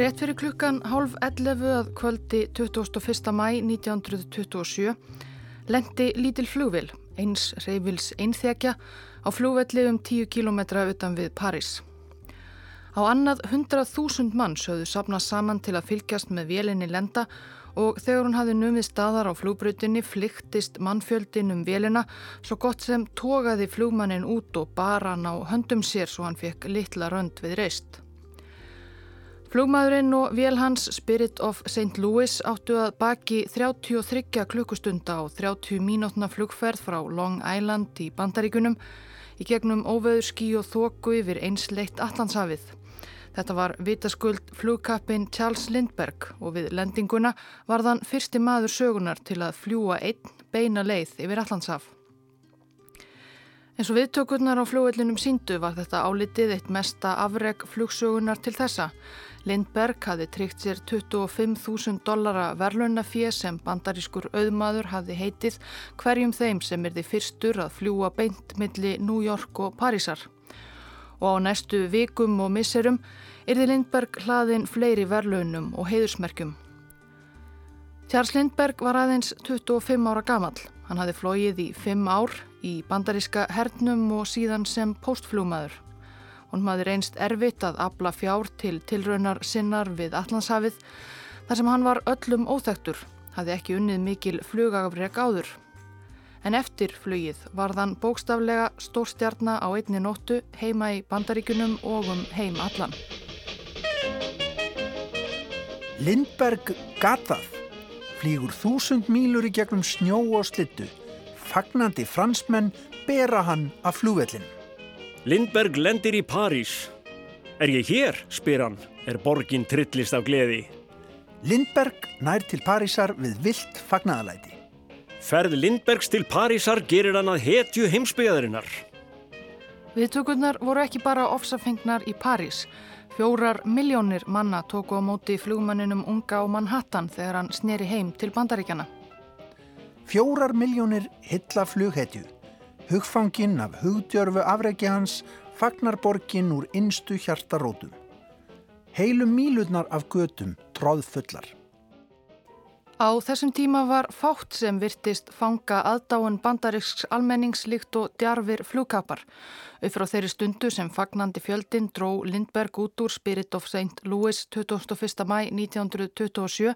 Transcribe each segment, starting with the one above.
Rétt fyrir klukkan hálf 11 að kvöldi 21. mæ 1927 lendi lítil flugvil, eins reyfils einþekja, á flugvelli um 10 km utan við París. Á annað 100.000 mann sögðu sapna saman til að fylgjast með vélinni lenda og þegar hún hafði numið staðar á flugbröytinni flyktist mannfjöldin um vélina svo gott sem tógaði flugmannin út og bara hann á höndum sér svo hann fekk litla rönd við reist. Flugmaðurinn og vél hans Spirit of St. Louis áttu að baki 33 klukkustunda og 30 mínútna flugferð frá Long Island í Bandaríkunum í gegnum óveður skí og þóku yfir einsleitt Allandshafið. Þetta var vitaskuld flugkappin Charles Lindbergh og við lendinguna var þann fyrsti maður sögunar til að fljúa einn beina leið yfir Allandshaf. En svo viðtökurnar á flugvellinum síndu var þetta álitið eitt mesta afreg flugsögunar til þessa. Lindberg hafði tryggt sér 25.000 dollara verðlunafíð sem bandarískur auðmaður hafði heitið hverjum þeim sem er því fyrstur að fljúa beint milli New York og Parísar. Og á næstu vikum og misserum erði Lindberg hlaðin fleiri verðlunum og heiðursmerkjum. Charles Lindberg var aðeins 25 ára gamal. Hann hafði flóið í 5 ár í bandaríska hernum og síðan sem postflúmaður. Hún maður einst erfitt að abla fjár til tilraunar sinnar við Allandshafið þar sem hann var öllum óþektur, hafði ekki unnið mikil flugagafreg áður. En eftir flugið var þann bókstaflega stórstjarnar á einni nóttu heima í bandaríkunum og um heim allan. Lindberg gatað, flýgur þúsund mílur í gegnum snjó og slittu, fagnandi fransmenn bera hann af flúvellinu. Lindberg lendir í París. Er ég hér, spyr hann, er borgin trillist af gleði. Lindberg nær til Parísar við vilt fagnaðalæti. Ferð Lindbergs til Parísar gerir hann að hetju heimsbyggjaðarinnar. Viðtökurnar voru ekki bara ofsafengnar í París. Fjórar miljónir manna tóku á móti flugmanninum unga á Manhattan þegar hann sneri heim til bandaríkjana. Fjórar miljónir hylla flughetju Hugfanginn af hugdjörfu afregi hans fagnar borgin úr innstu hjartarótum. Heilum mílurnar af götum tróð fullar. Á þessum tíma var fátt sem virtist fanga aðdáin bandaríks almenningslíkt og djarfir flugkapar. Upp frá þeirri stundu sem fagnandi fjöldin dró Lindberg út úr Spirit of St. Louis 21. mæ 1927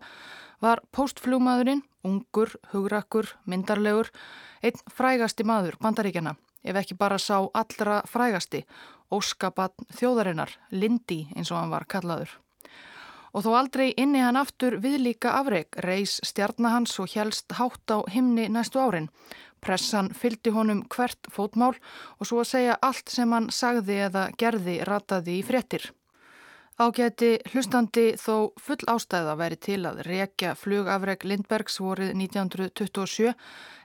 var postflugmaðurinn, ungur, hugrakkur, myndarlegur, einn frægasti maður bandaríkjana, ef ekki bara sá allra frægasti, óskapat þjóðarinnar, Lindi eins og hann var kallaður. Og þó aldrei inni hann aftur viðlíka afreg, reys stjarnahans og helst hátt á himni næstu árin. Pressan fyldi honum hvert fótmál og svo að segja allt sem hann sagði eða gerði rataði í frettir. Ágæti hlustandi þó full ástæða væri til að rekja flugafreg Lindbergs vorið 1927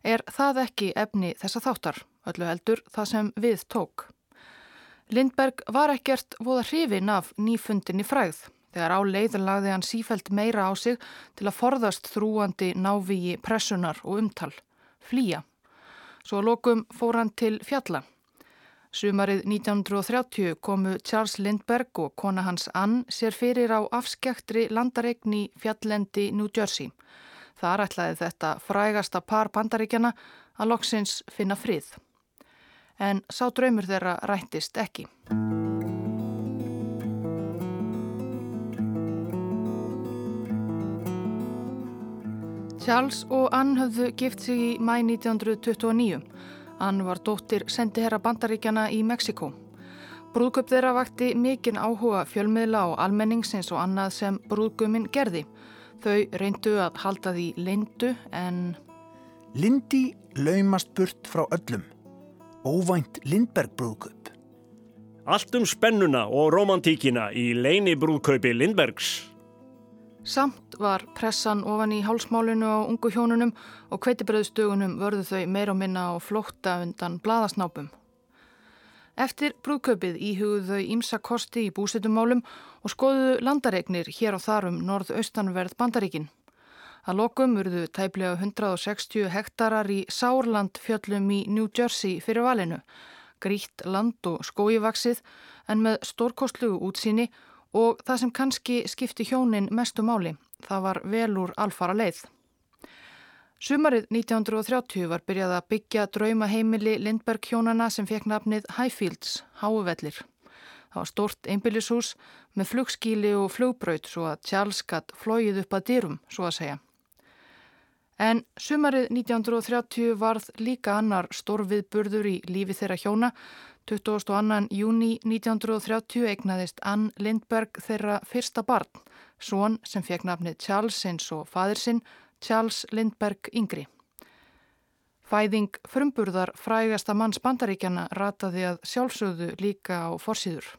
er það ekki efni þessa þáttar, öllu heldur það sem við tók. Lindberg var ekkert voða hrifin af nýfundinni fræð. Þegar á leiður lagði hann sífælt meira á sig til að forðast þrúandi návíi pressunar og umtal. Flýja. Svo lokum fór hann til fjalla. Sumarið 1930 komu Charles Lindbergh og kona hans Ann sér fyrir á afskektri landaregn í fjallendi New Jersey. Þar ætlaði þetta frægasta par bandaríkjana að loksins finna frið. En sá draumur þeirra rættist ekki. Charles og Ann höfðu gift sig í mæ 1929 Hann var dóttir sendiherra bandaríkjana í Mexiko. Brúðköp þeirra vakti mikinn áhuga fjölmiðla og almenningsins og annað sem brúðguminn gerði. Þau reyndu að halda því lindu en... Lindi laumast burt frá öllum. Óvænt Lindberg brúðköp. Allt um spennuna og romantíkina í leini brúðköpi Lindbergs. Samt var pressan ofan í hálsmálinu á ungu hjónunum og kveitibröðstögunum vörðu þau meir og minna á flótta undan bladasnápum. Eftir brúðkaupið íhugðu þau ímsa kosti í búsetumálum og skoðuðu landaregnir hér og þar um norðaustanverð bandaríkin. Að lokum urðu tæplega 160 hektarar í Sárland fjöllum í New Jersey fyrir valinu. Grítt land og skóivaksið en með stórkostlugu útsýni og það sem kannski skipti hjónin mestu máli, það var velur alfara leið. Sumarið 1930 var byrjað að byggja draumaheimili Lindberg hjónana sem fekk nafnið Highfields, Háuvellir. Það var stort einbillishús með flugskíli og flugbraut svo að gatt flóið upp að dyrum, svo að segja. En sumarið 1930 varð líka annar stórviðburður í lífi þeirra hjóna. 22. júni 1930 egnaðist Ann Lindberg þeirra fyrsta barn, svon sem fekk nafnið Charles eins og fadir sinn, Charles Lindberg yngri. Fæðing frumburðar frægasta manns bandaríkjana rataði að sjálfsögðu líka á forsýður.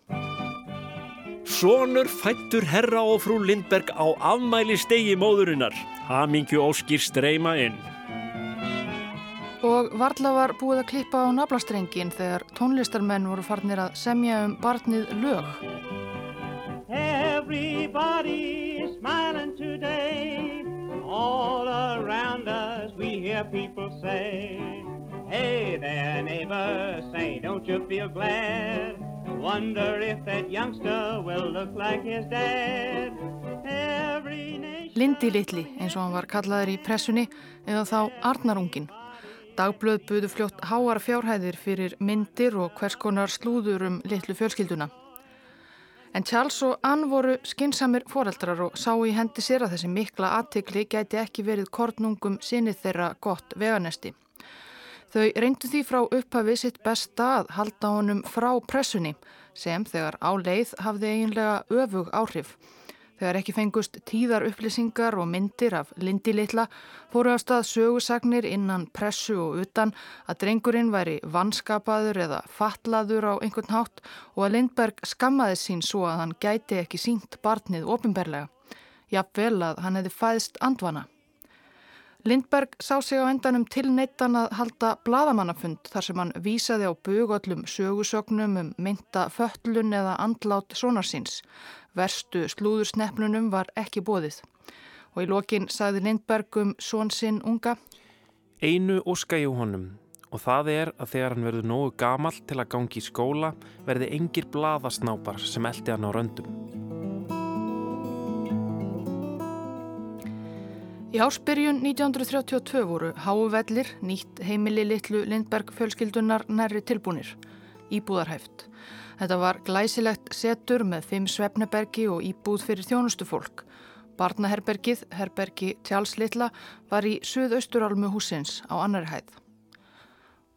Sónur fættur herra og frú Lindberg á afmæli stegi móðurinnar. Hamingju óskir streyma inn. Og Varla var búið að klippa á naflastrengin þegar tónlistarmenn voru farnir að semja um barnið lög. Everybody is smiling today All around us we hear people say, Hey there neighbor, say don't you feel glad? Wonder if that youngster will look like his dad. Lindi litli eins og hann var kallaður í pressunni eða þá Arnarungin. Dagblöð buðu fljótt háar fjárhæðir fyrir myndir og hvers konar slúður um litlu fjölskylduna. En Charles og Ann voru skinsamir foreldrar og sá í hendi sér að þessi mikla aðtikli gæti ekki verið kornungum sinið þeirra gott veganesti. Þau reyndu því frá upphafi sitt besta að halda honum frá pressunni sem þegar á leið hafði eiginlega öfug áhrif. Þegar ekki fengust tíðar upplýsingar og myndir af Lindi litla fóru á stað sögusagnir innan pressu og utan að drengurinn væri vanskapaður eða fatlaður á einhvern hátt og að Lindberg skammaði sín svo að hann gæti ekki sínt barnið ofinberlega. Jafnvel að hann hefði fæðst andvana. Lindberg sá sig á endanum til neittan að halda bladamannafund þar sem hann vísaði á bugöllum sögusögnum um mynda föllun eða andlát sonarsins Verstu slúðursnefnunum var ekki bóðið og í lokin sagði Lindberg um svonsinn unga Einu óska ég honum og það er að þegar hann verður nógu gamal til að gangi í skóla verði engir bladasnápar sem eldi hann á röndum. Í áspyrjun 1932 voru Háuvellir, nýtt heimili litlu Lindberg fjölskyldunar nærri tilbúnir, íbúðarhæft. Þetta var glæsilegt setur með fimm svefnebergi og íbúð fyrir þjónustu fólk. Barnaherbergið, herbergi Tjálslittla, var í suðausturálmu húsins á annari hæð.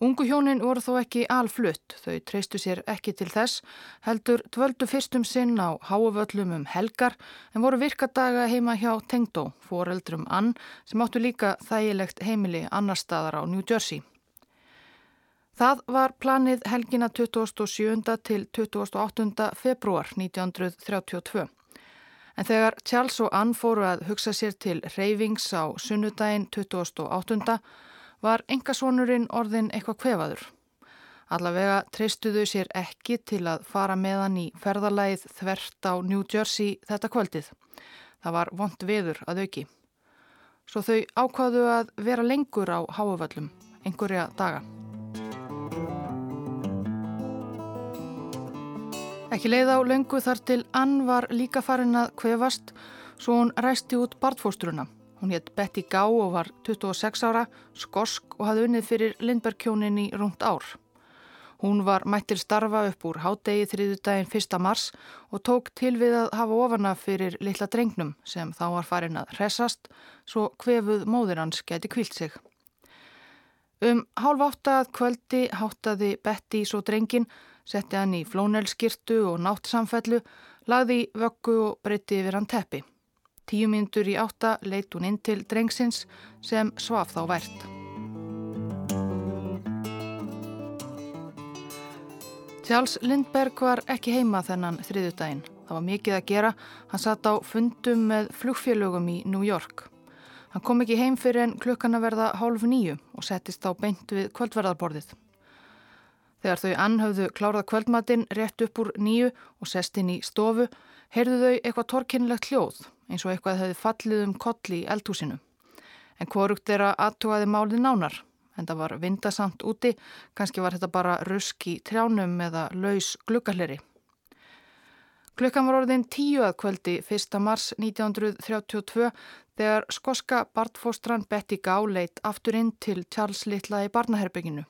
Ungu hjónin voru þó ekki alflutt, þau treystu sér ekki til þess, heldur dvöldu fyrstum sinn á háavöllum um helgar en voru virkadaga heima hjá Tengdó, foreldrum Ann, sem áttu líka þægilegt heimili annar staðar á New Jersey. Það var planið helgina 27. til 28. februar 1932. En þegar Charles og Ann fóru að hugsa sér til reyfings á sunnudaginn 28. var engasonurinn orðin eitthvað kvefaður. Allavega treystuðu sér ekki til að fara með hann í ferðalæð þvert á New Jersey þetta kvöldið. Það var vond veður að auki. Svo þau ákváðu að vera lengur á háavöllum, einhverja daga. Ekki leið á löngu þar til Ann var líka farin að kvefast svo hún ræsti út bartfóstruna. Hún hétt Betty Gá og var 26 ára, skosk og hafði unnið fyrir Lindbergkjónin í rúmt ár. Hún var mættil starfa upp úr hádegi þriðudaginn 1. mars og tók til við að hafa ofana fyrir litla drengnum sem þá var farin að hressast svo kvefuð móðir hans geti kvilt sig. Um hálf átta að kvöldi háttaði Betty svo drengin setti hann í flónelskirtu og náttsamfellu, lagði vöggu og breytti yfir hann teppi. Tíu myndur í átta leitt hún inn til drengsins sem svaf þá vært. Charles Lindberg var ekki heima þennan þriðutægin. Það var mikið að gera. Hann satt á fundum með flugfélögum í New York. Hann kom ekki heim fyrir en klukkan að verða hálf nýju og settist á beint við kvöldverðarborðið. Þegar þau anhauðu klárað kvöldmatinn rétt upp úr nýju og sest inn í stofu, heyrðu þau eitthvað torkinnlegt hljóð eins og eitthvað hefði fallið um kolli í eldhúsinu. En hvorugt er að aðtugaði málið nánar, en það var vindasamt úti, kannski var þetta bara rusk í trjánum eða laus glukkalleri. Klukkan var orðin tíu að kvöldi 1. mars 1932 þegar skoska bartfóstran Betty Gá leitt aftur inn til Charles Littla í barnaherbygginu.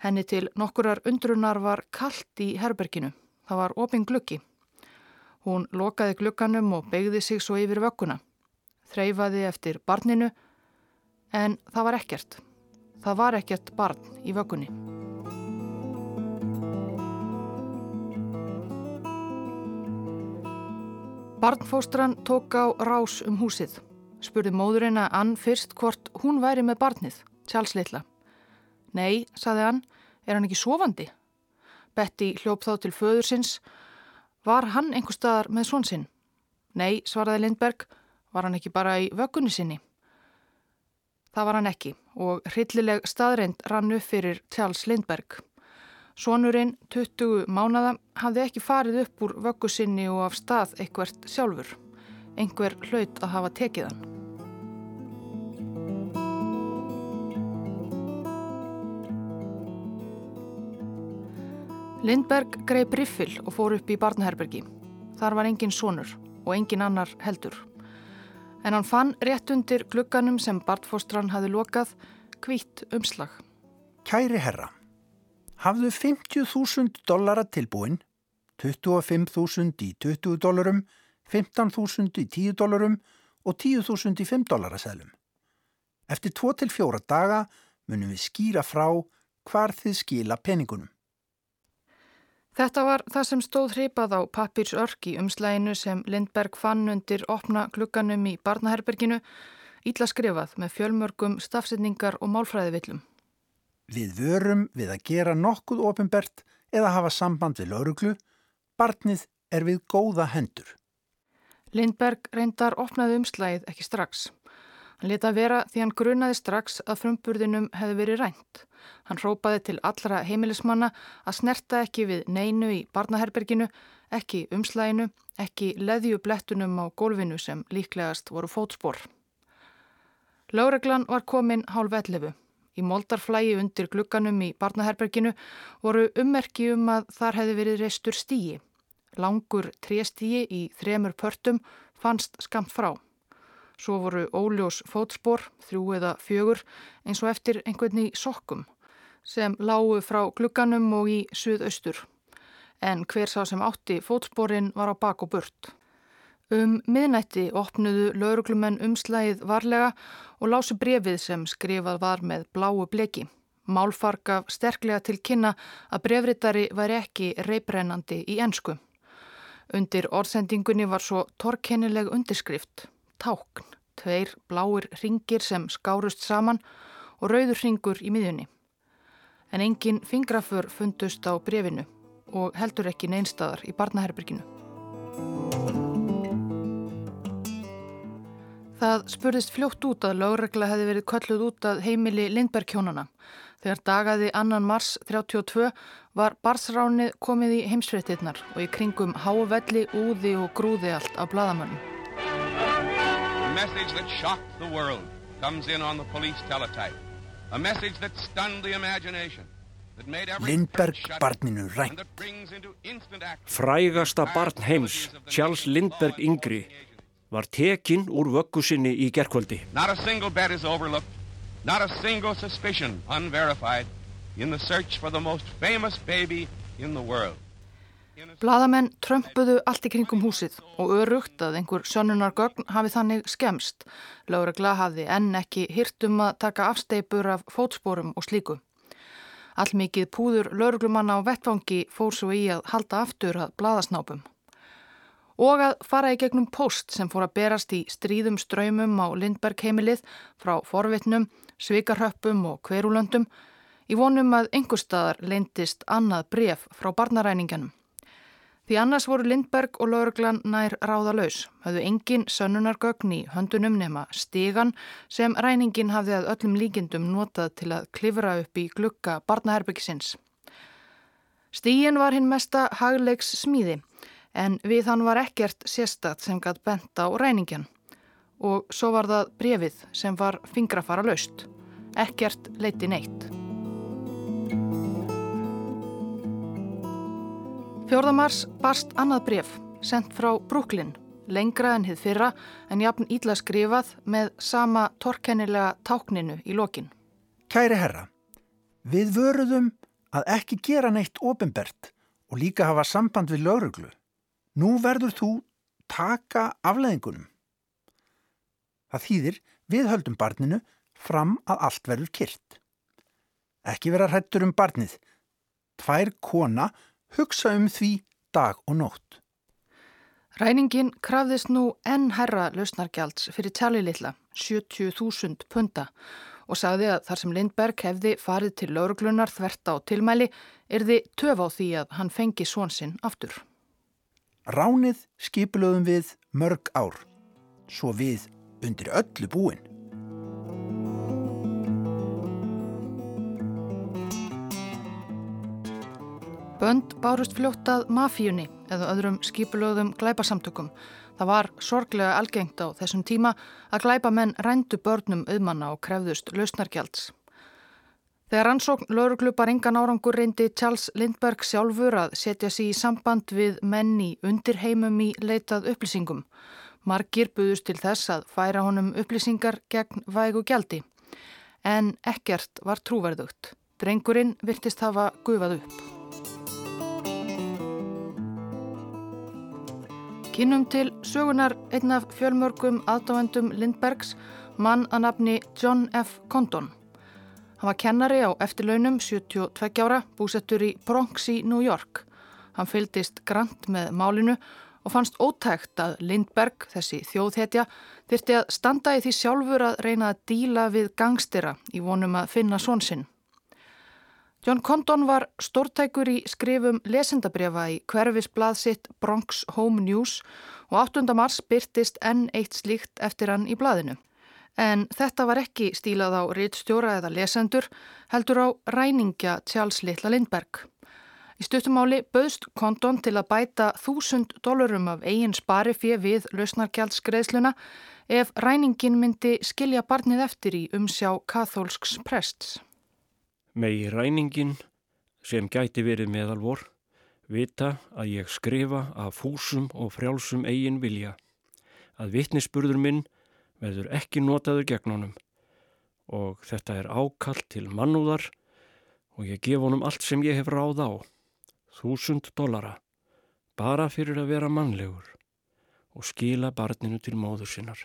Henni til nokkurar undrunar var kallt í herberginu. Það var opin glukki. Hún lokaði glukkanum og begði sig svo yfir vökkuna. Þreyfaði eftir barninu en það var ekkert. Það var ekkert barn í vökkunni. Barnfóstran tók á rás um húsið. Spurði móðurinn að Ann fyrst hvort hún væri með barnið, Littla. Nei, saði hann, er hann ekki sofandi? Betty hljóp þá til föður sinns. Var hann einhver staðar með svon sinn? Nei, svaraði Lindberg, var hann ekki bara í vöggunni sinni? Það var hann ekki og hryllileg staðreind rann upp fyrir Charles Lindberg. Svonurinn, 20 mánada, hafði ekki farið upp úr vöggu sinni og af stað eitthvert sjálfur. Einhver hlaut að hafa tekið hann. Lindberg greið briffil og fór upp í barnaherbergi. Þar var engin sonur og engin annar heldur. En hann fann rétt undir glugganum sem barnfóstran hafi lokað kvítt umslag. Kæri herra, hafðu 50.000 dollara tilbúin, 25.000 í 20 dollarum, 15.000 í 10 dollarum og 10.000 í 5 dollaraseðlum. Eftir 2-4 daga munum við skýra frá hvar þið skila peningunum. Þetta var það sem stóð hripað á pappirs örk í umslæginu sem Lindberg fann undir opna klukkanum í barnaherberginu, ítla skrifað með fjölmörgum stafsetningar og málfræðivillum. Við vörum við að gera nokkuð ofinbert eða hafa samband við lauruglu, barnið er við góða hendur. Lindberg reyndar opnaði umslægið ekki strax. Hann leta vera því hann grunaði strax að frumburðinum hefði verið rænt. Hann rópaði til allra heimilismanna að snerta ekki við neinu í barnaherberginu, ekki umslæginu, ekki leðju blettunum á gólfinu sem líklegast voru fótspor. Láreglan var komin hálf ellefu. Í moldarflægi undir glugganum í barnaherberginu voru ummerki um að þar hefði verið reistur stíi. Langur tréstigi í þremur pörtum fannst skamt frá. Svo voru óljós fótspor, þrjú eða fjögur, eins og eftir einhvern í sokkum sem lágu frá glugganum og í suðaustur. En hver sá sem átti fótsporin var á bak og burt. Um miðnætti opnuðu lauruglumenn umslægið varlega og lásu brefið sem skrifað var með bláu bleki. Málfark af sterklega til kynna að brefritari væri ekki reybrennandi í ensku. Undir orðsendingunni var svo torkennileg undirskrift tákn, tveir bláir ringir sem skárust saman og rauður ringur í miðjunni. En engin fingraför fundust á brefinu og heldur ekki neinstadar í barnaherberginu. Það spurðist fljótt út að lögregla hefði verið kölluð út að heimili Lindberg-hjónana. Þegar dagaði annan mars 32 var barsránið komið í heimsfrettinnar og í kringum hávelli, úði og grúði allt af bladamönnum message that shocked the world comes in on the police teletype. A message that stunned the imagination. Lindberg barninu rænt. Frægasta barn heims, Charles Lindberg yngri, var tekinn úr vöggu sinni í gerkvöldi. Not a single bed is overlooked, not a single suspicion unverified in the search for the most famous baby in the world. Blaðamenn trömpuðu allt í kringum húsið og örugt að einhver sönunargögn hafi þannig skemst. Láregla hafi enn ekki hýrtum að taka afsteipur af fótsporum og slíku. Allmikið púður lauruglumanna á vettvangi fór svo í að halda aftur að blaðasnápum. Og að fara í gegnum post sem fór að berast í stríðum ströymum á Lindberg heimilið frá forvitnum, svikarhöppum og hverulöndum í vonum að einhver staðar leintist annað bref frá barnaræninganum. Því annars voru Lindberg og lauruglan nær ráðalaus, hafðu engin sönnunargögn í höndunum nema stígan sem ræningin hafði að öllum líkindum notað til að klifra upp í glukka barnaherbyggisins. Stígin var hinn mesta hagleiks smíði en við hann var ekkert sérstatt sem gætt benta á ræningin og svo var það brefið sem var fingrafara laust, ekkert leiti neitt. Fjórðamars barst annað bref sendt frá Brooklyn, lengra en hið fyrra en jafn ítla skrifað með sama torkennilega tákninu í lokin. Kæri herra, við vöruðum að ekki gera neitt ofinbert og líka hafa samband við lauruglu. Nú verður þú taka afleðingunum. Það þýðir við höldum barninu fram að allt verður kyrt. Ekki vera hrættur um barnið. Tvær kona hugsa um því dag og nótt. Ræningin krafðist nú enn herra lausnargjalds fyrir tali litla, 70.000 punta og sagði að þar sem Lindberg hefði farið til lauruglunar þvert á tilmæli er þið töf á því að hann fengi svonsinn aftur. Ránið skipilöðum við mörg ár, svo við undir öllu búin. Bönd bárust fljóttað mafíunni eða öðrum skipilöðum glæpasamtökum Það var sorglega algengt á þessum tíma að glæpa menn rændu börnum auðmanna og krefðust lausnargjalds. Þegar ansókn lauruglupar engan árangur reyndi Charles Lindberg sjálfur að setja sér í samband við menn í undirheimum í leitað upplýsingum. Margir buðust til þess að færa honum upplýsingar gegn vægu gjaldi. En ekkert var trúverðugt. Drengurinn virtist hafa gufað upp. Kynum til sögunar einn af fjölmörgum aðdáendum Lindbergs, mann að nafni John F. Condon. Hann var kennari á eftirlaunum 72 ára, búsettur í Bronx í New York. Hann fylgdist grant með málinu og fannst ótægt að Lindberg, þessi þjóðhetja, þyrti að standa í því sjálfur að reyna að díla við gangstera í vonum að finna svonsinn. John Condon var stórtækur í skrifum lesendabriða í hverfisblað sitt Bronx Home News og 8. mars byrtist enn eitt slíkt eftir hann í blaðinu. En þetta var ekki stílað á rittstjóra eða lesendur, heldur á ræningja Charles Littla Lindberg. Í stuttumáli bauðst Condon til að bæta þúsund dólarum af eigin sparifið við lausnarkjaldskreðsluna ef ræningin myndi skilja barnið eftir í umsjá kathólsks prests megi ræningin sem gæti verið meðal vor vita að ég skrifa af fúsum og frjálsum eigin vilja. Að vittnisspurður minn verður ekki notaður gegn honum. Og þetta er ákall til mannúðar og ég gef honum allt sem ég hef ráð á þúsund dollara bara fyrir að vera mannlegur og skila barninu til móður sinnar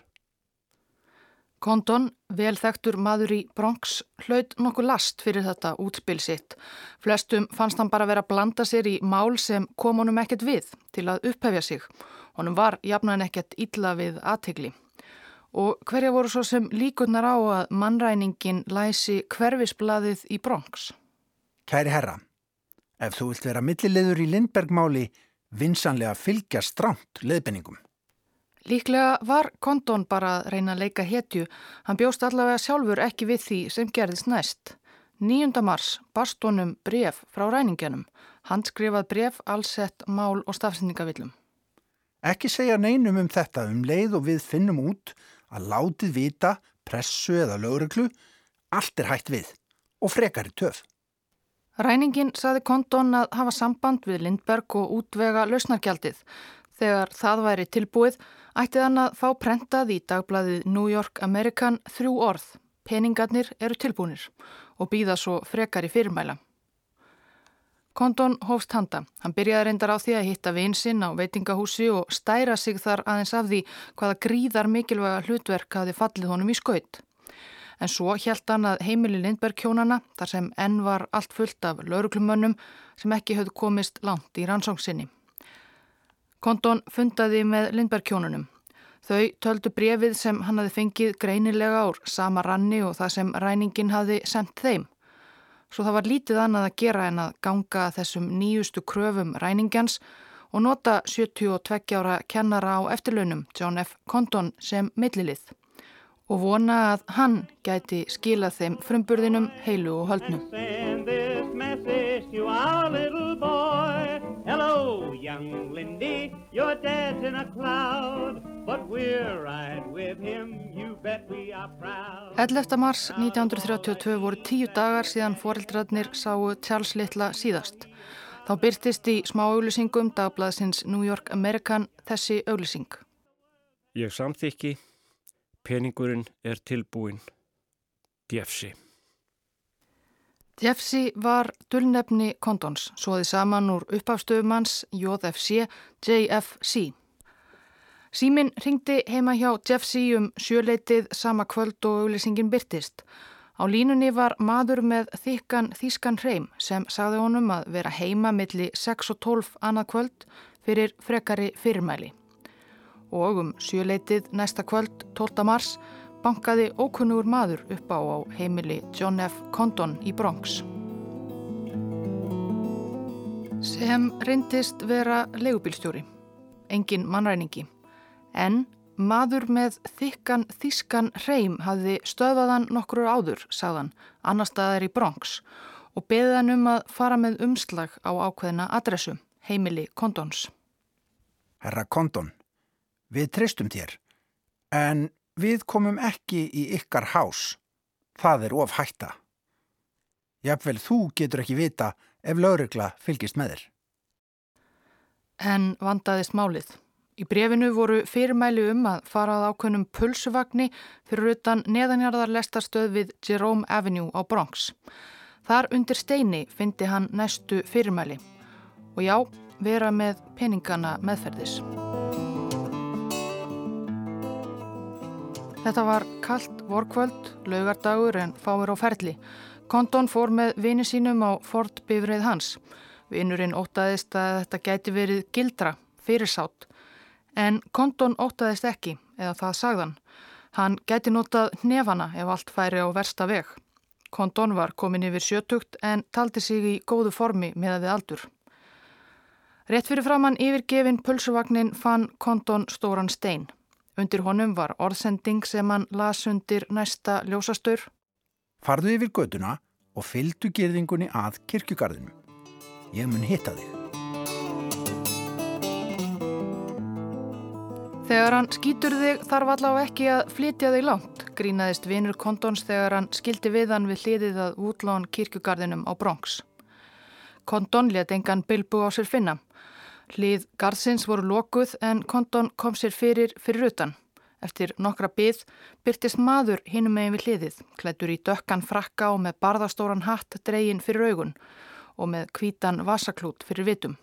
Condon, velþektur maður í Bronx, hlaut nokkuð last fyrir þetta útspil sitt. Flestum fannst hann bara vera að blanda sér í mál sem kom honum ekkert við til að upphefja sig. Honum var jafnan ekkert illa við aðtegli. Og hverja voru svo sem líkurnar á að mannræningin læsi hverfisbladið í Bronx? Kæri herra, ef þú vilt vera millilegur í Lindbergmáli, vinsanlega fylgja stránt leðbenningum. Líklega var Kondon bara að reyna að leika hetju. Hann bjóst allavega sjálfur ekki við því sem gerðist næst. 9. mars barst honum bref frá ræningjönum. Hann skrifað bref allsett mál og stafsendingavillum. Ekki segja neinum um þetta um leið og við finnum út að látið vita, pressu eða lögreglu, allt er hægt við og frekar í töf. Ræningin saði Kondon að hafa samband við Lindberg og útvega lausnarkjaldið. Þegar það væri tilbúið ætti þann að fá prentað í dagbladið New York American þrjú orð. Peningarnir eru tilbúinir og býða svo frekar í fyrirmæla. Kondon hófst handa. Hann byrjaði reyndar á því að hitta vinsinn á veitingahúsi og stæra sig þar aðeins af því hvaða gríðar mikilvæga hlutverk hafi fallið honum í skaut. En svo hjælt hann að heimili Lindberg kjónana, þar sem enn var allt fullt af lauruglumönnum sem ekki höfðu komist langt í rannsóngsinni. Kondon fundaði með Lindberg-kjónunum. Þau töldu brefið sem hann hafi fengið greinilega ár sama ranni og það sem ræningin hafi sendt þeim. Svo það var lítið annað að gera en að ganga þessum nýjustu kröfum ræningjans og nota 72 ára kennara á eftirlaunum John F. Condon sem millilið og vona að hann gæti skilað þeim frumburðinum heilu og höldnum. Your dad's in a cloud, but we're right with him, you bet we are proud. 11. mars 1932 voru tíu dagar síðan foreldrarnir sáu Charles Littla síðast. Þá byrtist í smá auglýsingum dagblaðsins New York American þessi auglýsing. Ég samþykki, peningurinn er tilbúin. Djefsi. Djefsi var dullnefni kondons, svoði saman úr uppafstöfumanns JFC, JFC. Símin ringdi heima hjá Jeffsy um sjöleitið sama kvöld og auglýsingin byrtist. Á línunni var maður með þykkan þýskan hreim sem sagði honum að vera heima milli 6 og 12 annað kvöld fyrir frekari fyrirmæli. Og um sjöleitið næsta kvöld, 12. mars, bankaði ókunnugur maður upp á, á heimili John F. Condon í Bronx. Sem reyndist vera legubílstjóri, engin mannræningi. En maður með þykkan þískan hreim hafði stöðvaðan nokkur áður, sagðan, annar staðar í Bronx og beðið hann um að fara með umslag á ákveðina adressu, heimili Kondons. Herra Kondon, við treystum þér, en við komum ekki í ykkar hás. Það er of hætta. Jafnvel þú getur ekki vita ef laurugla fylgist með þér. En vandaðist málið. Í brefinu voru fyrirmæli um að farað ákveðnum pulsuvagni fyrir utan neðanjarðar lestarstöð við Jerome Avenue á Bronx. Þar undir steini fyndi hann næstu fyrirmæli og já, vera með peningana meðferðis. Þetta var kallt vorkvöld, laugardagur en fáir á ferli. Kondon fór með vini sínum á Ford bifrið hans. Vinurinn ótaðist að þetta gæti verið gildra, fyrirsátt En Kondon ótaðist ekki, eða það sagðan. Hann gæti notað nefana ef allt færi á versta veg. Kondon var komin yfir sjötugt en taldi sig í góðu formi með að við aldur. Rétt fyrir framann yfirgefin pulsuvagnin fann Kondon stóran stein. Undir honum var orðsending sem hann las undir næsta ljósastur. Farðu yfir göduna og fylgdu gerðingunni að kirkjugarðinu. Ég mun hitta þig. Þegar hann skýtur þig þarf allavega ekki að flytja þig langt, grínaðist vinur Kondons þegar hann skildi við hann við hliðið að útlán kirkjugarðinum á Bronx. Kondon let engan bilbu á sér finna. Hlið garðsins voru lokuð en Kondon kom sér fyrir fyrir utan. Eftir nokkra byð byrtist maður hinum megin við hliðið, klættur í dökkan frakka og með barðastóran hatt dreygin fyrir augun og með kvítan vasaklút fyrir vitum.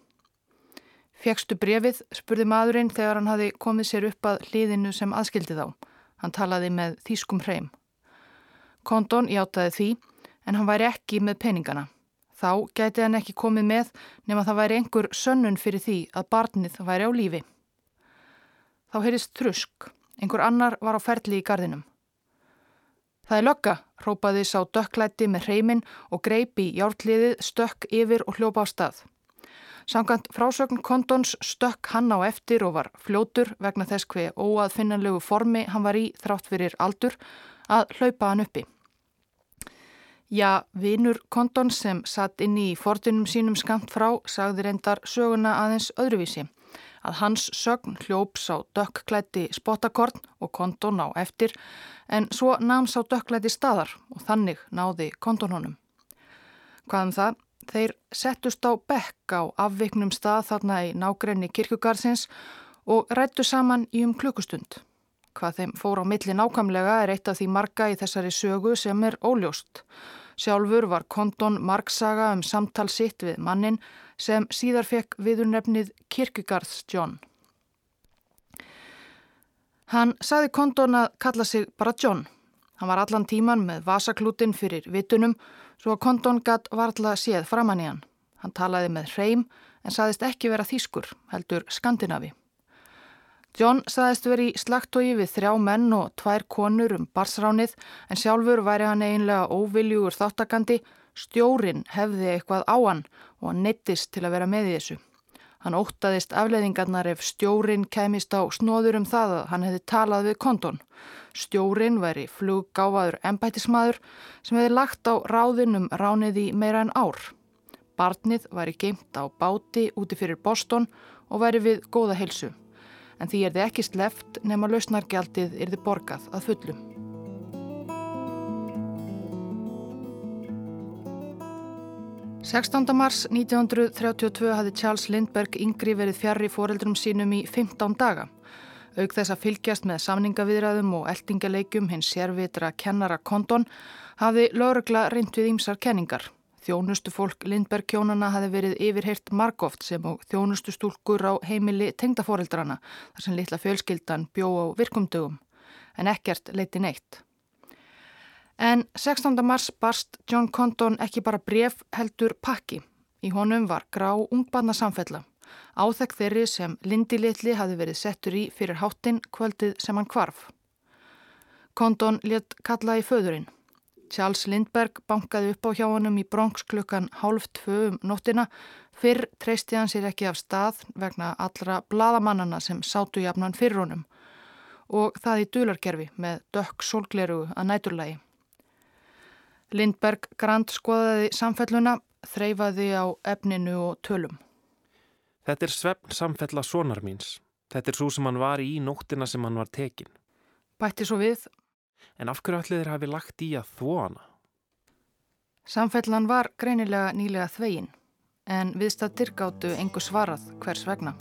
Fjekstu brefið, spurði maðurinn þegar hann hafi komið sér upp að hliðinu sem aðskildi þá. Hann talaði með þýskum hreim. Kondon hjátaði því, en hann væri ekki með peningana. Þá gæti hann ekki komið með nema það væri einhver sönnun fyrir því að barnið væri á lífi. Þá heyrist trusk. Einhver annar var á ferli í gardinum. Það er lögga, rópaði sá dökklætti með hreimin og greipi hjártliðið stökk yfir og hljópa á stað. Samkant frásögn Kondons stökk hann á eftir og var fljótur vegna þess hver óaðfinnanlegu formi hann var í þrátt fyrir aldur að hlaupa hann uppi. Já, vinur Kondon sem satt inn í fortunum sínum skamt frá sagði reyndar söguna aðeins öðruvísi að hans sögn hljóps á dökkklætti spottakorn og Kondon á eftir en svo náms á dökkklætti staðar og þannig náði Kondon honum. Hvaðum það? Þeir settust á bekk á afviknum stað þarna í nágrenni kirkugarsins og rættu saman í um klukkustund. Hvað þeim fór á milli nákvæmlega er eitt af því marga í þessari sögu sem er óljóst. Sjálfur var Kondon margsaga um samtal sitt við mannin sem síðar fekk viðurnefnið Kirkugarðs John. Hann saði Kondon að kalla sig bara John. Hann var allan tíman með vasaklútin fyrir vitunum svo að Kondon gatt varðla séð framann í hann. Hann talaði með hreim en saðist ekki vera þýskur, heldur Skandinavi. John saðist veri í slagtói við þrjá menn og tvær konur um barsránið en sjálfur væri hann einlega óviljugur þáttakandi, stjórin hefði eitthvað á hann og hann neittist til að vera með í þessu. Hann óttaðist afleðingarnar ef stjórin kemist á snóður um það að hann hefði talað við Kondon. Stjórin væri fluggáfaður embætismadur sem hefði lagt á ráðinum ránið í meira en ár. Barnið væri geimt á báti úti fyrir Boston og væri við góða helsu. En því er þið ekki sleft nema lausnargjaldið er þið borgað að fullum. 16. mars 1932 hafði Charles Lindbergh yngri verið fjarr í foreldrum sínum í 15 daga. Auk þess að fylgjast með samningaviðræðum og eltingaleikjum hins sérvitra kennara Kondon hafði laurugla reynd við ímsar kenningar. Þjónustu fólk Lindberg kjónana hafi verið yfirheirt margóft sem og þjónustu stúlkur á heimili tengdaforeldrana þar sem litla fjölskyldan bjó á virkumdögum en ekkert leiti neitt. En 16. mars barst John Condon ekki bara bref heldur pakki. Í honum var grá ungbarna samfella. Áþekk þeirri sem Lindi Litli hafi verið settur í fyrir háttin kvöldið sem hann kvarf. Condon let kalla í föðurinn. Charles Lindberg bankaði upp á hjá honum í Bronx klukkan hálf tvö um nóttina. Fyrr treysti hann sér ekki af stað vegna allra bladamannana sem sátu jafnan fyrir honum og það í dularkerfi með dökk sólgleru að næturlægi. Lindberg grand skoðaði samfelluna, þreyfaði á efninu og tölum. Þetta er svefn samfella sonar míns. Þetta er svo sem hann var í nóttina sem hann var tekin. Bætti svo við En af hverju allir þeir hafi lagt í að þvó hana? Samfellan var greinilega nýlega þvegin, en viðstattir gáttu engu svarað hvers vegna.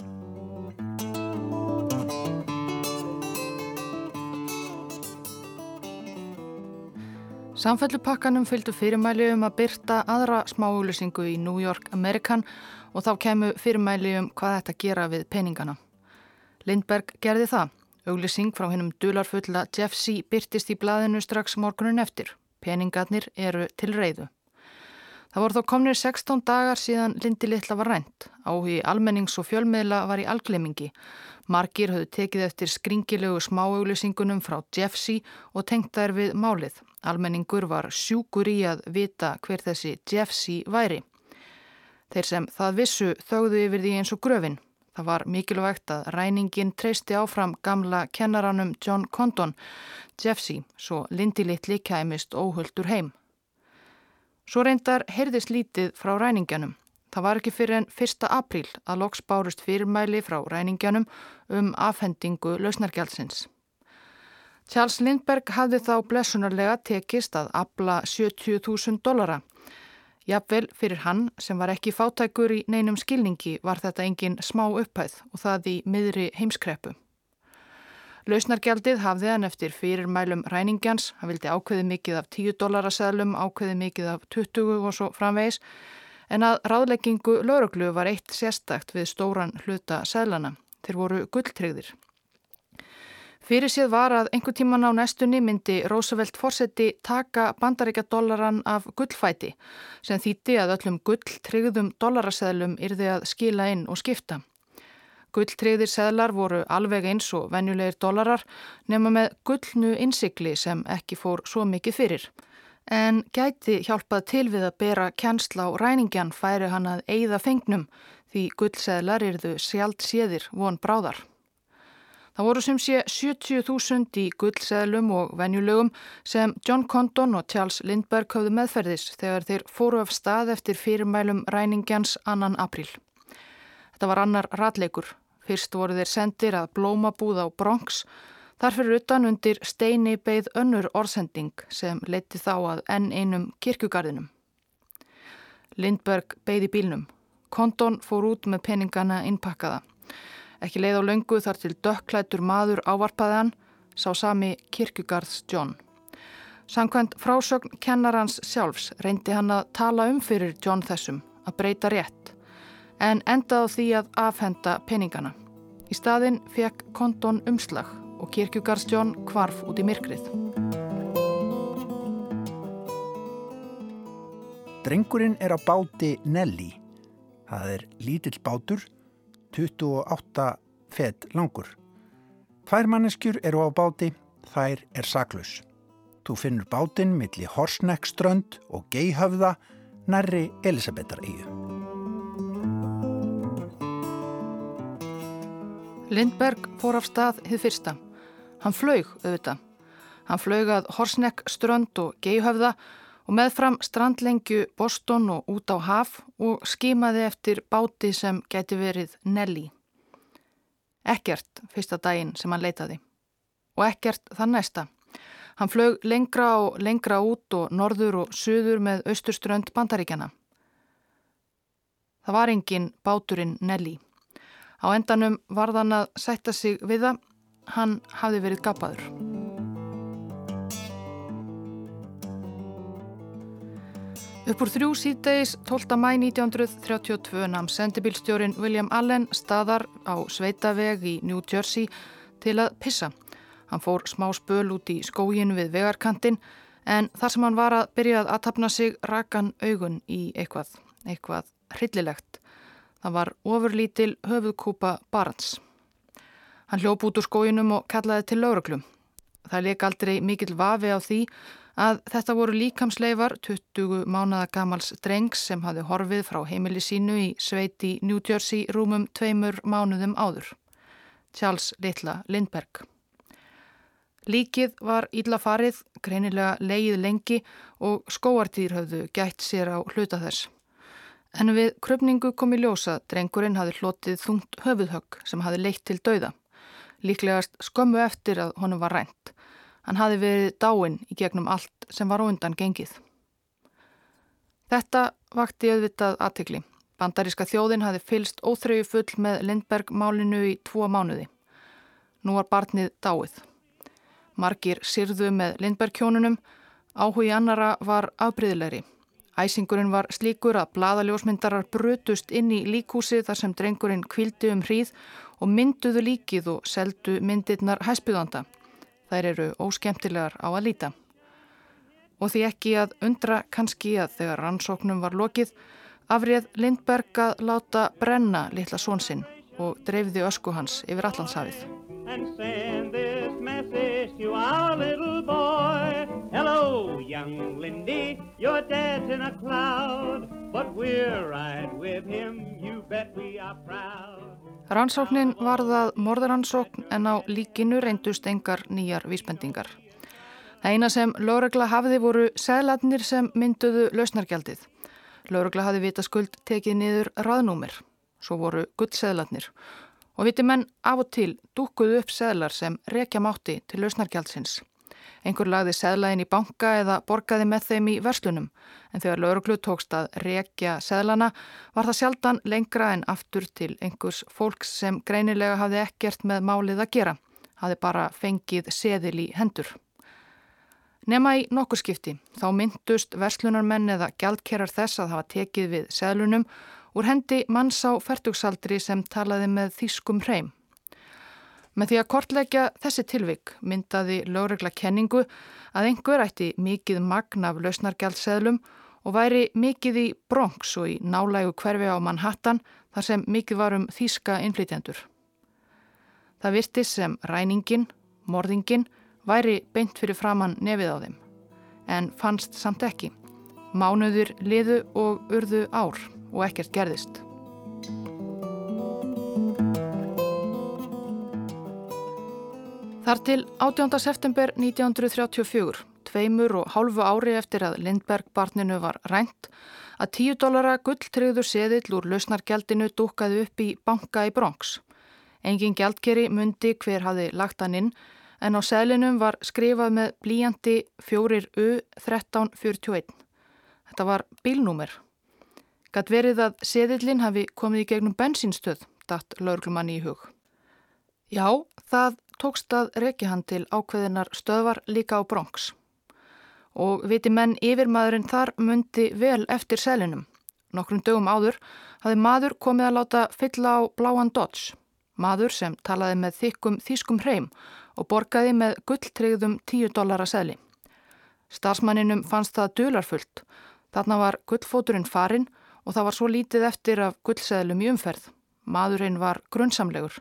Samfellupakkanum fylgdu fyrirmæli um að byrta aðra smáuglusingu í New York American og þá kemu fyrirmæli um hvað þetta gera við peningana. Lindberg gerði það Auglýsing frá hennum dularfulla Jeff C. byrtist í blaðinu strax morgunin eftir. Peningarnir eru til reyðu. Það voru þó komnir 16 dagar síðan Lindi Littla var rænt. Áhugi almennings og fjölmiðla var í alglemingi. Margir höfðu tekið eftir skringilegu smáauglýsingunum frá Jeff C. og tengt þær við málið. Almenningur var sjúkur í að vita hver þessi Jeff C. væri. Þeir sem það vissu þögðu yfir því eins og gröfin. Það var mikilvægt að ræningin treysti áfram gamla kennaranum John Condon, Jeffsey, svo Lindy Littli kæmist óhulltur heim. Svo reyndar heyrðist lítið frá ræningjanum. Það var ekki fyrir en 1. apríl að loks bárust fyrirmæli frá ræningjanum um afhendingu lausnargjálsins. Charles Lindberg hafði þá blessunarlega tekist að abla 70.000 dollara Jafnvel fyrir hann sem var ekki fátækur í neinum skilningi var þetta engin smá upphæð og það í miðri heimskreppu. Lausnargjaldið hafði hann eftir fyrir mælum ræningjans, hann vildi ákveði mikið af 10 dólarasælum, ákveði mikið af 20 og svo framvegis, en að ráðleggingu lauruglu var eitt sérstakt við stóran hluta sælana. Þeir voru gulltryggðir. Fyrir séð var að einhver tíman á næstunni myndi Roosevelt fórseti taka bandaríkjadollaran af gullfæti sem þýtti að öllum gulltryggðum dollaraseðlum yrði að skila inn og skipta. Gulltryggðir seðlar voru alveg eins og venjulegir dollarar nema með gullnu innsikli sem ekki fór svo mikið fyrir. En gæti hjálpað til við að bera kjænsla á ræningjan færi hann að eigða fengnum því gullseðlar yrðu sjálft séðir von bráðar. Það voru sem sé 70.000 í gullseðlum og venjulegum sem John Condon og Charles Lindbergh höfðu meðferðis þegar þeir fóru af stað eftir fyrirmælum ræningjans annan april. Þetta var annar ratleikur. Fyrst voru þeir sendir að blómabúð á Bronx. Þarfur utan undir steini beigð önnur orðsending sem leiti þá að enn einum kirkugarðinum. Lindbergh beigði bílnum. Condon fór út með peningana innpakkaða. Ekki leið á löngu þar til dökklætur maður ávarpaði hann, sá sami kirkugarðs John. Sankvæmt frásögn kennarans sjálfs reyndi hann að tala um fyrir John þessum, að breyta rétt, en endaði því að afhenda peningana. Í staðin fekk konton umslag og kirkugarðs John kvarf út í myrkrið. Drengurinn er á báti Nelly. Það er lítill bátur 28 fett langur. Tvær manneskjur eru á báti, þær er saklaus. Þú finnur bátinn millir Horsneckströnd og Geihöfða nærri Elisabetar eigu. Lindberg fór af stað hið fyrsta. Hann flög auðvitað. Hann flög að Horsneckströnd og Geihöfða og meðfram strandlengju Boston og út á haf og skimaði eftir báti sem geti verið Nelly. Ekkert fyrsta daginn sem hann leitaði og ekkert þann næsta. Hann flög lengra og lengra út og norður og söður með austurströnd bandaríkjana. Það var engin báturinn Nelly. Á endanum varðan að sætta sig við það, hann hafði verið gapaður. Uppur þrjú síðdeis 12. mæ 1932 namn sendibílstjórin William Allen staðar á Sveitaveg í New Jersey til að pissa. Hann fór smá spöl út í skógin við vegarkantin en þar sem hann var að byrja að aðtapna sig rakan augun í eitthvað, eitthvað hryllilegt. Það var ofurlítil höfuðkúpa barans. Hann hljóp út úr skójunum og kallaði til lauruglum. Það leik aldrei mikill vafi á því að þetta voru líkamsleifar 20 mánada gamals drengs sem hafði horfið frá heimili sínu í sveiti New Jersey rúmum tveimur mánuðum áður. Charles Littla Lindberg. Líkið var ílla farið, greinilega leið lengi og skóartýr höfðu gætt sér á hluta þess. En við kröpningu kom í ljósa drengurinn hafi hlotið þungt höfuðhögg sem hafi leitt til dauða. Líklegast skömmu eftir að honum var rænt. Hann hafi verið dáinn í gegnum allt sem var á undan gengið. Þetta vakti auðvitað aðtikli. Bandaríska þjóðin hafi fylst óþreyju full með Lindberg málinu í tvo mánuði. Nú var barnið dáið. Margir sirðu með Lindbergkjónunum, áhugi annara var afbríðilegri. Æsingurinn var slíkur að bladaljósmyndarar brutust inn í líkúsi þar sem drengurinn kvildi um hríð og mynduðu líkið og seldu myndirnar hæspjúðanda. Þær eru óskemtilegar á að líta. Og því ekki að undra kannski að þegar rannsóknum var lokið, afrið Lindberg að láta brenna litla svonsinn og dreifði ösku hans yfir boy. Hello, young Lindy, your dad's in a cloud, but we're right with him, you bet we are proud. Rannsóknin var það morðaransókn en á líkinu reyndust engar nýjar vísbendingar. Það eina sem Lóregla hafiði voru segladnir sem mynduðu lausnargjaldið. Lóregla hafi vita skuld tekið niður raðnúmer, svo voru gullsegladnir og viti menn af og til dúkuðu upp seðlar sem rekja mátti til lausnargjaldsins. Einhver lagði seðlaðin í banka eða borgaði með þeim í verslunum en þegar lauruglu tókst að rekja seðlana var það sjaldan lengra en aftur til einhvers fólks sem greinilega hafði ekkert með málið að gera, hafði bara fengið seðil í hendur. Nema í nokkur skipti þá myndust verslunarmenn eða gjaldkerar þess að hafa tekið við seðlunum úr hendi manns á færtugsaldri sem talaði með þýskum hreim. Með því að kortleggja þessi tilvik myndaði lögregla kenningu að einhver ætti mikið magn af lausnargjaldseðlum og væri mikið í Bronx og í nálægu hverfi á Manhattan þar sem mikið var um þýska innflytjendur. Það virtist sem ræningin, morðingin, væri beint fyrir framann nefið á þeim. En fannst samt ekki. Mánuður liðu og urðu ár og ekkert gerðist. Þar til 18. september 1934, tveimur og hálfu ári eftir að Lindberg-barninu var rænt, að 10 dólara gulltryggður seðill úr lausnargjaldinu dúkaði upp í banka í Bronx. Engin gjaldkeri mundi hver hafi lagt hann inn en á seðlinum var skrifað með blíjandi 4U1341. Þetta var bílnúmer Gat verið að seðillin hafi komið í gegnum bensinstöð, datt laurglumann í hug. Já, það tókst að reykja hann til ákveðinar stöðvar líka á Bronx. Og viti menn yfirmaðurinn þar myndi vel eftir selinum. Nokkrum dögum áður hafi maður komið að láta fylla á bláan Dodge. Maður sem talaði með þykkum þýskum hreim og borgaði með gulltryggðum 10 dollara seli. Starsmanninum fannst það dularfullt. Þarna var gullfóturinn farinn og það var svo lítið eftir af gullseðlum í umferð. Maðurinn var grunnsamlegur.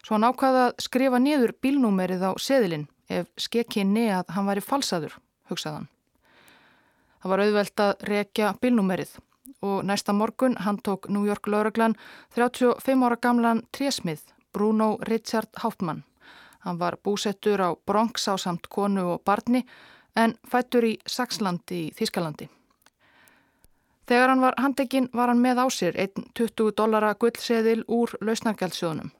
Svo hann ákvaða að skrifa niður bílnúmerið á seðilinn ef skekkinni að hann væri falsaður, hugsaðan. Það var auðvelt að rekja bílnúmerið og næsta morgun hann tók New York lauraglan 35 ára gamlan trésmið Bruno Richard Hauptmann. Hann var búsettur á Bronx á samt konu og barni en fættur í Saxlandi í Þískalandi. Þegar hann var handekinn var hann með á sér einn 20 dollara gullseðil úr lausnargjaldsjónum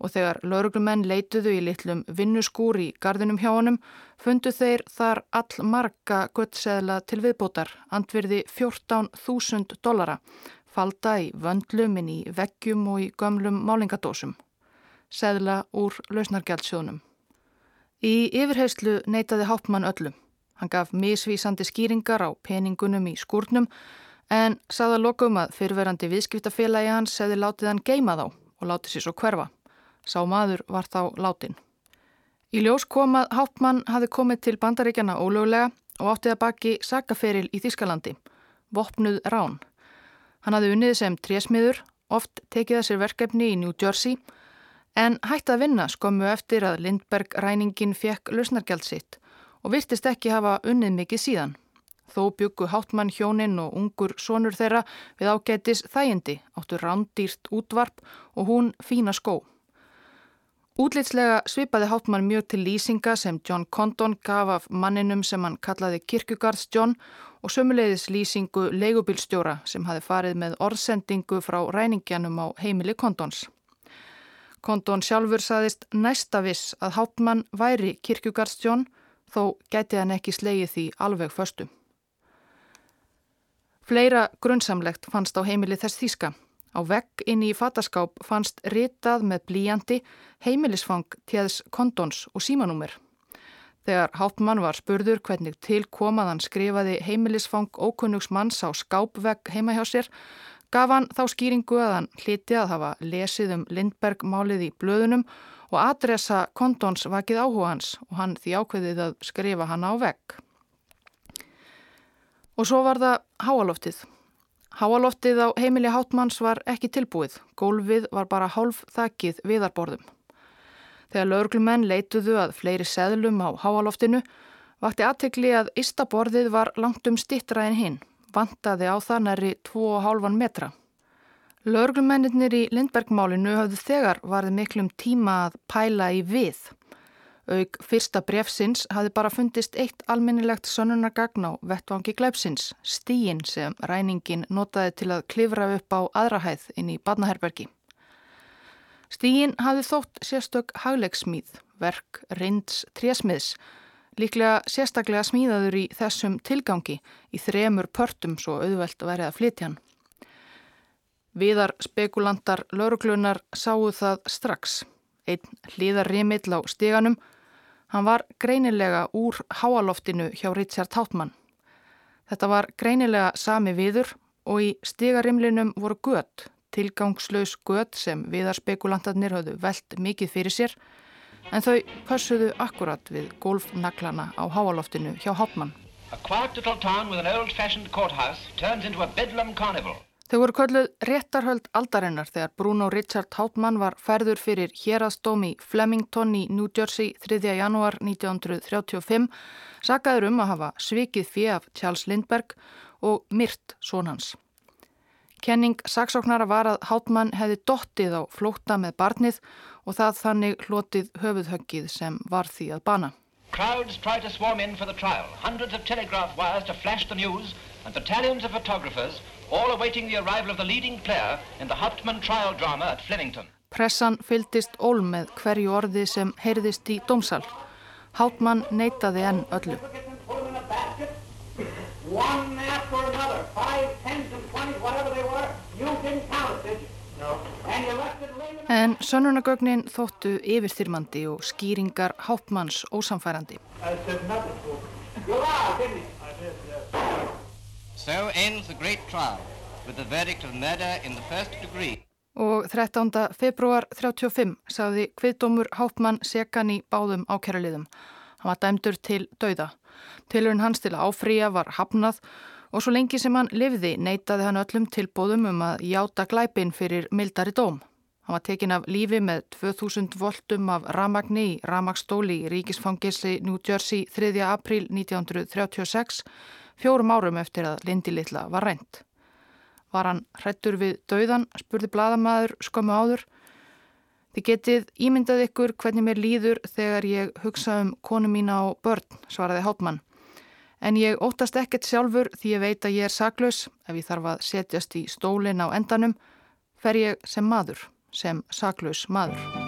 og þegar lauruglumenn leituðu í litlum vinnuskúr í gardinum hjá honum fundu þeir þar all marga gullseðla til viðbótar, andvirði 14.000 dollara falda í vöndlum inn í veggjum og í gömlum málingadósum, seðla úr lausnargjaldsjónum. Í yfirheyslu neytaði Hápmann öllum. Hann gaf misvísandi skýringar á peningunum í skúrnum en saða lokum að fyrverandi viðskiptafélagi hans hefði látið hann geima þá og látið sér svo hverfa. Sá maður var þá látin. Í ljós kom að Hápmann hafi komið til bandaríkjana ólögulega og áttið að baki sakaferil í Þískalandi, vopnuð rán. Hann hafi unnið sem trésmiður, oft tekið að sér verkefni í New Jersey, en hætti að vinna skömmu eftir að Lindberg ræningin fekk lausnargjald sitt og virtist ekki hafa unnið mikið síðan. Þó byggu Háttmann hjóninn og ungur sonur þeirra við ágætis þægindi, áttu rándýrt útvarp og hún fína skó. Útlitslega svipaði Háttmann mjög til lýsinga sem John Condon gaf af manninum sem hann kallaði Kirkugards John og sömuleiðis lýsingu leigubilstjóra sem hafi farið með orðsendingu frá ræningjanum á heimili Condons. Condon sjálfur saðist næsta viss að Háttmann væri Kirkugards John þó gæti hann ekki slegið því alveg föstu. Fleira grunnsamlegt fannst á heimili þess þýska. Á vegg inn í fataskáp fannst ritað með blíjandi heimilisfang tjeðs kondons og símanúmer. Þegar Háttmann var spurður hvernig til komaðan skrifaði heimilisfang ókunnugs manns á skápvegg heima hjá sér, gaf hann þá skýringu að hann hliti að hafa lesið um Lindberg málið í blöðunum og adressa kondons vakið áhuga hans og hann því ákveðið að skrifa hann á vegg. Og svo var það háaloftið. Háaloftið á heimili Háttmanns var ekki tilbúið. Gólfið var bara hálf þakkið viðarborðum. Þegar laurglumenn leituðu að fleiri seðlum á háaloftinu vakti aðtekli að Ístaborðið var langt um stittra en hinn. Vantaði á það næri 2,5 metra. Laurglumennir í Lindbergmálinu hafðu þegar varðið miklum tíma að pæla í við. Aug fyrsta brefsins hafi bara fundist eitt alminnilegt sönunargagn á vettvangi gleipsins, stíin sem ræningin notaði til að klifra upp á aðrahæð inn í badnaherbergi. Stíin hafi þótt sérstök hagleiksmíð, verk reynds trésmiðs, líklega sérstaklega smíðaður í þessum tilgangi í þremur pörtum svo auðvelt að verið að flytja hann. Viðar spekulantar lauruglunar sáu það strax. Einn hlýðarrimill á stíganum Hann var greinilega úr háaloftinu hjá Richard Hautmann. Þetta var greinilega sami viður og í stigarimlinum voru gött, tilgangslaus gött sem viðarspekulantarnir höfðu veld mikið fyrir sér en þau passuðu akkurat við golfnaglana á háaloftinu hjá Hautmann. A quiet little town with an old-fashioned courthouse turns into a bedlam carnival. Þau voru kölluð réttarhöld aldarinnar þegar Bruno Richard Hautmann var færður fyrir hérastómi Flemington í New Jersey 3. janúar 1935, sakaður um að hafa svikið fyrir af Charles Lindbergh og myrt sónans. Kenning saksóknara var að Hautmann hefði dottið á flóta með barnið og það þannig hlotið höfuðhöggið sem var því að bana. Crowds try to swarm in for the trial. Hundreds of telegraph wires to flash the news and battalions of photographers all awaiting the arrival of the leading player in the Hauptmann trial drama at Flemington. Pressan fyldist ól með hverju orði sem heyrðist í dómsal. Hauptmann neytaði enn öllu. En sönnunagögnin þóttu yfirþyrmandi og skýringar Hauptmanns ósamfærandi. So ends the great trial with the verdict of murder in the first degree. Og 13. februar 35 sagði kviðdómur Hápmann sekan í báðum ákæraliðum. Hann var dæmdur til dauða. Tilurinn hans til áfrýja var hafnað og svo lengi sem hann livði neytaði hann öllum tilbóðum um að játa glæpin fyrir mildari dóm. Hann var tekin af lífi með 2000 voltum af ramagni í ramagstóli í ríkisfangisli New Jersey 3. april 1936 fjórum árum eftir að Lindi Littla var reynd. Var hann hrettur við dauðan, spurði bladamæður skömmu áður. Þið getið ímyndað ykkur hvernig mér líður þegar ég hugsa um konu mína og börn, svaraði Háttmann. En ég óttast ekkert sjálfur því ég veit að ég er saklaus, ef ég þarf að setjast í stólin á endanum, fer ég sem maður, sem saklaus maður.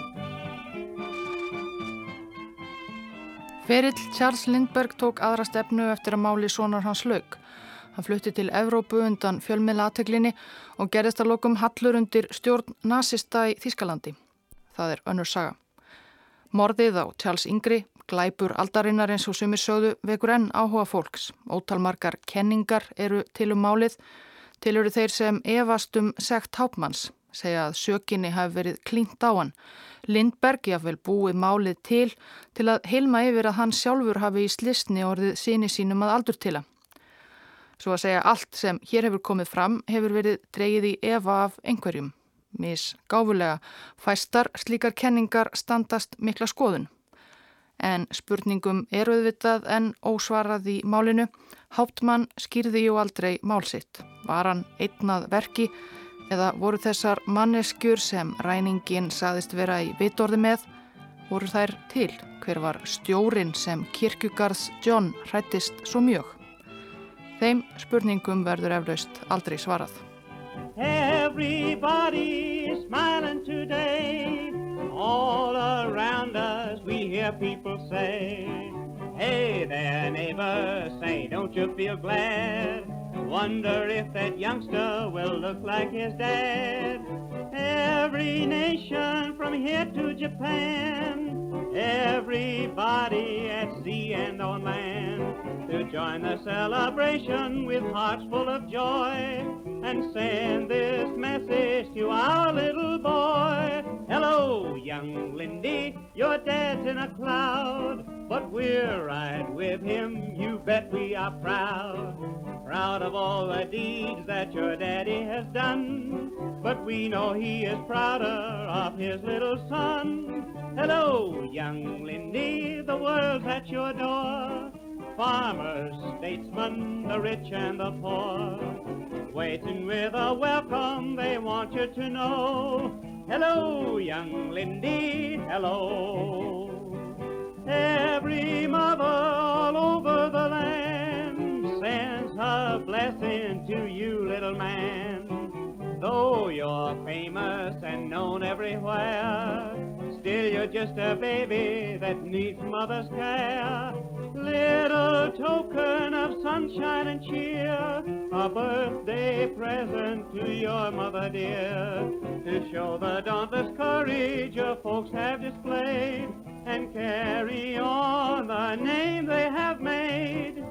Ferill Charles Lindbergh tók aðra stefnu eftir að máli sonar hans laug. Hann flutti til Evrópu undan fjölmiðla aðteglinni og gerðist að lokum hallur undir stjórn nazista í Þískalandi. Það er önnur saga. Morðið á Charles Ingri, glæpur aldarinnar eins og sumir sögðu vekur enn áhuga fólks. Ótalmarkar kenningar eru til um málið. Til eru þeir sem evastum segt hápmanns, segja að sökinni hafi verið klínt á hann. Lindberg jáfnvel búið málið til til að heilma yfir að hann sjálfur hafi í slisni orðið síni sínum að aldur til að. Svo að segja allt sem hér hefur komið fram hefur verið dreyið í efa af einhverjum. Mis gáfulega fæstar slíkar kenningar standast mikla skoðun. En spurningum eru auðvitað en ósvarað í málinu. Háttmann skýrði jú aldrei málsitt. Var hann einnað verki eða voru þessar manneskjur sem ræningin saðist vera í vitorði með, voru þær til hver var stjórin sem kirkugarðs John hrættist svo mjög. Þeim spurningum verður eflaust aldrei svarað. Everybody is smiling today All around us we hear people say Hey there neighbor, say don't you feel glad Wonder if that youngster will look like his dad. Every nation from here to Japan Everybody at sea and on land To join the celebration with hearts full of joy And send this message to our little boy Hello, young Lindy, your dad's in a cloud But we're right with him, you bet we are proud Proud of all the deeds that your daddy has done But we know he is prouder of his little son. Hello, young Lindy, the world's at your door. Farmers, statesmen, the rich and the poor. Waiting with a welcome, they want you to know. Hello, young Lindy, hello. Every mother all over the land sends her blessing to you, little man. Though you're famous and known everywhere, still you're just a baby that needs mother's care. Little token of sunshine and cheer, a birthday present to your mother dear, to show the dauntless courage your folks have displayed and carry on the name they have made.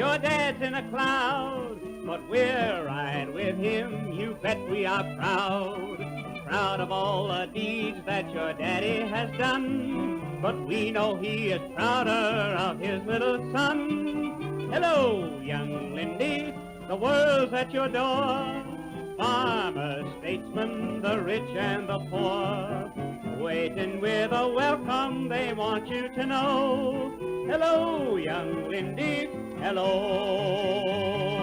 In a cloud, but we're right with him, you bet we are proud. Proud of all the deeds that your daddy has done, but we know he is prouder of his little son. Hello, young Lindy, the world's at your door. Farmers, statesmen, the rich and the poor, waiting with a welcome they want you to know. Hello, young Lindy, hello.